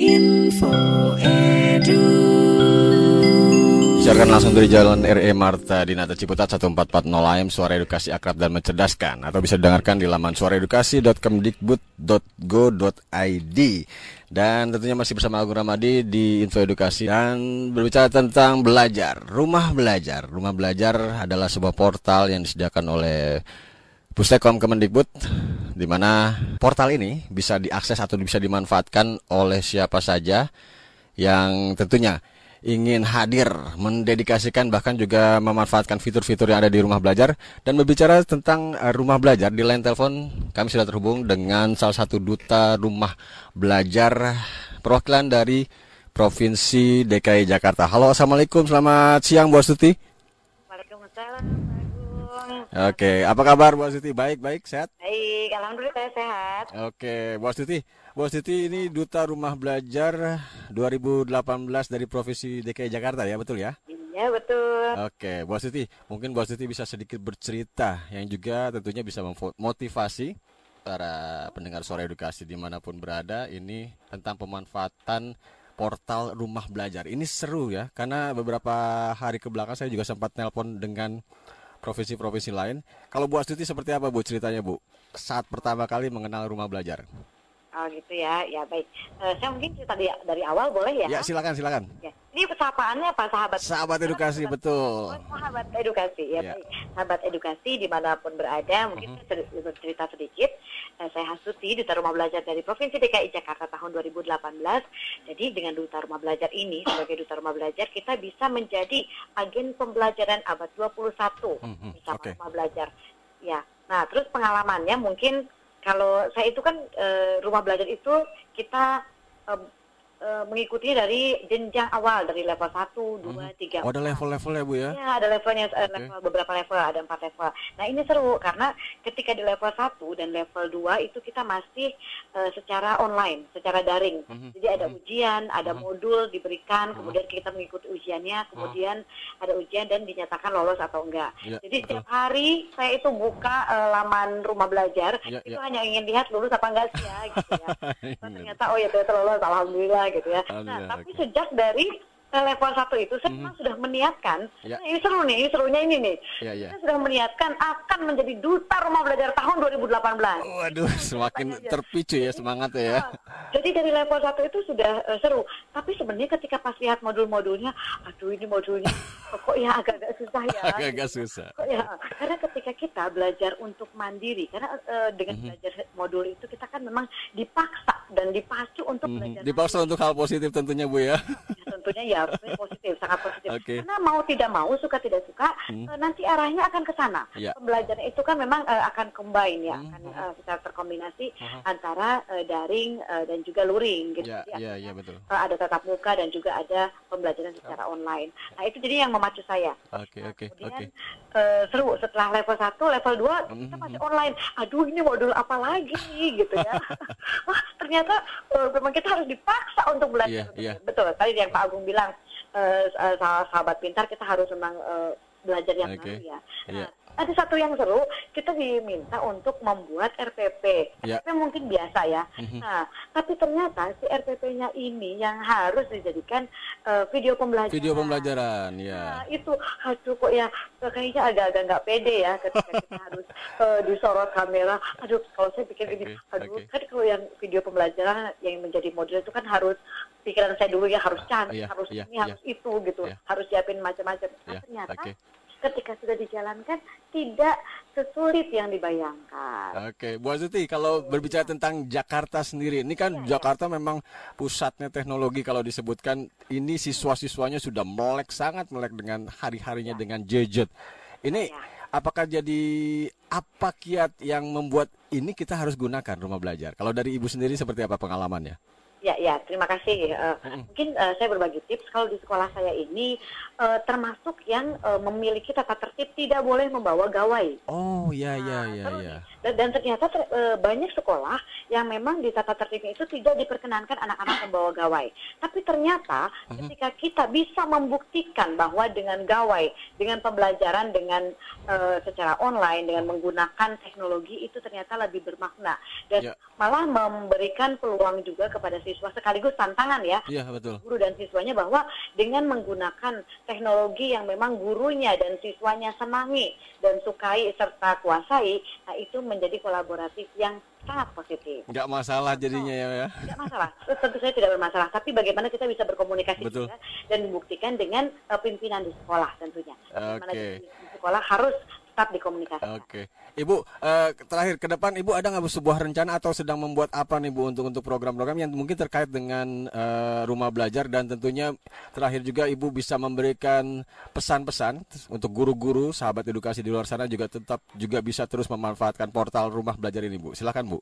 Info Edu. Siarkan langsung dari Jalan RE Marta di Nata Ciputat 1440 AM Suara Edukasi Akrab dan Mencerdaskan. Atau bisa didengarkan di laman suaraedukasi.kemdikbud.go.id Dan tentunya masih bersama Agung Ramadi di Info Edukasi Dan berbicara tentang belajar Rumah belajar. Rumah belajar adalah sebuah portal yang disediakan oleh Pustekom Kemendikbud di mana portal ini bisa diakses atau bisa dimanfaatkan oleh siapa saja yang tentunya ingin hadir, mendedikasikan bahkan juga memanfaatkan fitur-fitur yang ada di rumah belajar dan berbicara tentang uh, rumah belajar di line telepon kami sudah terhubung dengan salah satu duta rumah belajar perwakilan dari Provinsi DKI Jakarta. Halo, assalamualaikum, selamat siang Bu Astuti. Oke, apa kabar Bu Astuti? Baik, baik, sehat. Baik, alhamdulillah saya sehat. Oke, Bu Astuti. Bu Astuti ini duta rumah belajar 2018 dari Provinsi DKI Jakarta ya, betul ya? Iya, betul. Oke, Bu Astuti, mungkin Bu Astuti bisa sedikit bercerita yang juga tentunya bisa memotivasi para pendengar suara edukasi di mana pun berada ini tentang pemanfaatan portal rumah belajar. Ini seru ya, karena beberapa hari ke belakang saya juga sempat nelpon dengan provinsi-provinsi lain. Kalau Bu Astuti seperti apa Bu ceritanya Bu? Saat pertama kali mengenal rumah belajar. Oh gitu ya, ya baik. Eh, saya mungkin cerita dari, dari awal boleh ya? Ya silakan silakan. Ya. Ini sapaannya apa sahabat? Sahabat edukasi betul. Oh, sahabat edukasi ya, Ya. baik. Sahabat edukasi di mana pun berada, mungkin Mhm. saya cer- cerita sedikit. Eh, saya Hasuti, Duta Rumah Belajar dari Provinsi DKI Jakarta tahun 2018. Jadi dengan Duta Rumah Belajar ini, sebagai Duta Rumah Belajar, kita bisa menjadi agen pembelajaran abad 21 Mhm, bersama oke. Rumah Belajar. Ya, nah terus pengalamannya mungkin kalau saya itu kan eh, Rumah Belajar itu kita eh, mengikutinya dari jenjang awal dari level 1, 2, 3, Oh ada level-levelnya Bu ya? Ya, ada levelnya, eh, Oke. level, beberapa level, ada empat level. Nah, ini seru karena ketika di level 1 dan level 2 itu kita masih eh, secara online, secara daring. Mhm, Jadi ada mhm. ujian, ada Mhm. modul diberikan, Mhm. kemudian kita mengikuti ujiannya, kemudian ada ujian dan dinyatakan lolos atau enggak. Ya, Jadi betul. setiap hari saya itu buka eh, laman rumah belajar, Ya, itu ya. hanya ingin lihat lulus apa enggak sih ya, gitu ya. Oh, Benar. ternyata oh ya ternyata lolos alhamdulillah gitu ya. Nah, tapi sejak dari level satu itu saya Mhm. memang sudah meniatkan. Ya. Ini seru nih, ini serunya ini nih. Ya, ya. Saya sudah meniatkan akan menjadi duta rumah belajar tahun 2018. Waduh, semakin terpicu ya semangatnya ya. Jadi dari level satu itu sudah eh, seru. Tapi sebenarnya ketika pas lihat modul-modulnya, aduh ini modulnya kok ya agak-agak susah ya. Agak-agak susah. Kok ya, karena ketika kita belajar untuk mandiri, karena eh, dengan Mhm. belajar modul itu kita kan memang dipaksa dan dipacu untuk Mhm, belajar. Dipaksa untuk hal positif tentunya Bu ya. Ya, tentunya ya harusnya positif, sangat positif. Oke. Karena mau tidak mau, suka tidak suka, Hmm. eh, nanti arahnya akan ke sana. Ya. Pembelajaran itu kan memang eh, akan combine ya, Hmm, akan hmm. eh, secara terkombinasi Aha. antara eh, daring eh, dan juga luring gitu. Ya, Jadi artinya, ya betul. eh, ada tatap muka dan juga ada pembelajaran secara online. Nah itu jadi yang memacu saya. Oke, Nah, oke, oke. seru setelah level 1, level 2 kita Mhm. masih online. Aduh ini modul apa lagi gitu ya. Wah ternyata memang kita harus dipaksa untuk belajar. Iya, iya. Betul. Tadi yang Pak Agung bilang sah- sahabat pintar kita harus memang eh, belajar yang Oke. baru ya. Iya. Nah, ada satu yang seru, kita diminta untuk membuat RPP. Iya. RPP mungkin biasa ya. Mhm. Nah, tapi ternyata si RPP-nya ini yang harus dijadikan eh, video pembelajaran. Video pembelajaran, Nah, ya. itu aduh kok ya kayaknya agak-agak nggak pede ya ketika kita harus eh, disorot kamera. Aduh, kalau saya pikir gini, Oke, aduh oke. kan kalau yang video pembelajaran yang menjadi model itu kan harus pikiran saya dulu ya harus cantik, Iya, harus iya, ini, iya. harus itu gitu, Iya. harus siapin macam-macam. Nah, Ya, ternyata oke. Ketika sudah dijalankan tidak sesulit yang dibayangkan. Oke, Bu Azuti, kalau berbicara tentang Jakarta sendiri, ini kan Iya, Jakarta memang pusatnya teknologi kalau disebutkan ini siswa-siswanya sudah melek sangat melek dengan hari-harinya dengan gadget. Ini Iya. apakah jadi apa kiat yang membuat ini kita harus gunakan rumah belajar? Kalau dari Ibu sendiri seperti apa pengalamannya? Ya, ya, terima kasih. Eh, Mm-mm. mungkin eh, saya berbagi tips kalau di sekolah saya ini eh, termasuk yang eh, memiliki tata tertib tidak boleh membawa gawai. Oh, ya ya Nah, ya ya. Dan, dan ternyata ter- eh, banyak sekolah yang memang di tata tertibnya itu tidak diperkenankan anak-anak membawa gawai. Tapi ternyata Mhm. ketika kita bisa membuktikan bahwa dengan gawai, dengan pembelajaran dengan eh, secara online, dengan menggunakan teknologi itu ternyata lebih bermakna dan Ya. malah memberikan peluang juga kepada siswa sekaligus tantangan ya Iya, betul. guru dan siswanya bahwa dengan menggunakan teknologi yang memang gurunya dan siswanya senangi dan sukai serta kuasai, nah itu menjadi kolaboratif yang sangat positif. Nggak masalah jadinya ya. ya. Tidak masalah, tentu saja tidak bermasalah. Tapi bagaimana kita bisa berkomunikasi Betul. juga dan membuktikan dengan uh, pimpinan di sekolah tentunya. Bagaimana di, di sekolah harus tetap dikomunikasikan. Oke, Ibu eh, terakhir ke depan Ibu ada nggak Bu, sebuah rencana atau sedang membuat apa nih Bu untuk untuk program-program yang mungkin terkait dengan eh, rumah belajar dan tentunya terakhir juga Ibu bisa memberikan pesan-pesan untuk guru-guru sahabat edukasi di luar sana juga tetap juga bisa terus memanfaatkan portal rumah belajar ini Bu. Silakan Bu.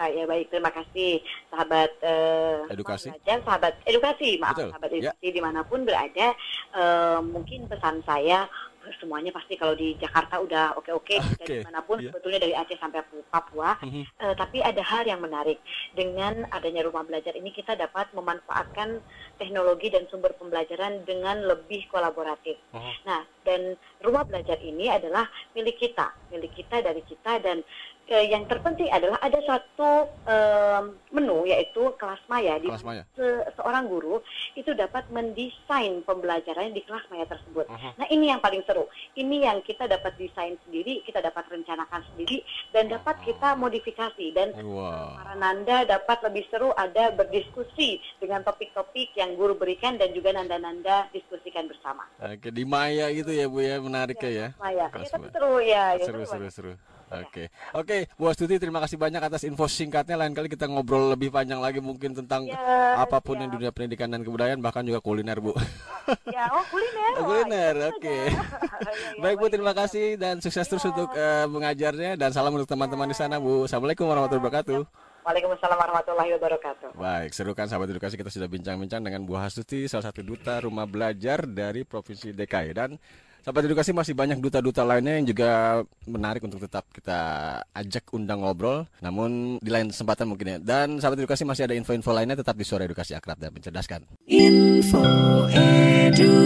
Ah, ya baik, terima kasih sahabat eh, Edukasi. belajar, sahabat edukasi, maaf, Betul, sahabat ya. edukasi di mana pun berada. eh, mungkin pesan saya semuanya pasti kalau di Jakarta udah oke-oke dan Oke, di mana pun iya. sebetulnya dari Aceh sampai Papua. Mhm. Eh, tapi ada hal yang menarik dengan adanya rumah belajar ini kita dapat memanfaatkan teknologi dan sumber pembelajaran dengan lebih kolaboratif. Oh. Nah, dan rumah belajar ini adalah milik kita, milik kita dari kita dan eh, yang terpenting adalah ada satu em, menu yaitu kelas maya di Kelas maya. se- seorang guru itu dapat mendesain pembelajaran di kelas maya tersebut. Mhm. Nah, ini yang paling seru. Ini yang kita dapat desain sendiri, kita dapat rencanakan sendiri dan dapat kita modifikasi dan Wow. para nanda dapat lebih seru ada berdiskusi dengan topik-topik yang guru berikan dan juga nanda-nanda diskusikan bersama. Oke, di Maya gitu ya Bu ya, menarik ya. ya. Maya, ya, Kelas tapi Maya. seru ya. ya, seru seru seru oke. Oke Bu Astuti terima kasih banyak atas info singkatnya. Lain kali kita ngobrol lebih panjang lagi mungkin tentang Ya, apa pun yang dunia pendidikan dan kebudayaan bahkan juga kuliner Bu. Ya, oh kuliner. Oh, kuliner oke. saja. Ya, ya, baik Bu terima kasih dan sukses terus Ya. untuk eh, mengajarnya. Dan salam untuk teman-teman di sana Bu. Assalamualaikum warahmatullahi wabarakatuh. Waalaikumsalam warahmatullahi wabarakatuh. Baik, seru kan sahabat edukasi kita sudah bincang-bincang dengan Bu Hastuti, salah satu duta rumah belajar dari Provinsi DKI dan sahabat edukasi masih banyak duta-duta lainnya yang juga menarik untuk tetap kita ajak undang ngobrol. Namun di lain kesempatan mungkin ya. Dan sahabat edukasi masih ada info-info lainnya tetap di suara edukasi akrab dan mencerdaskan. Info Edu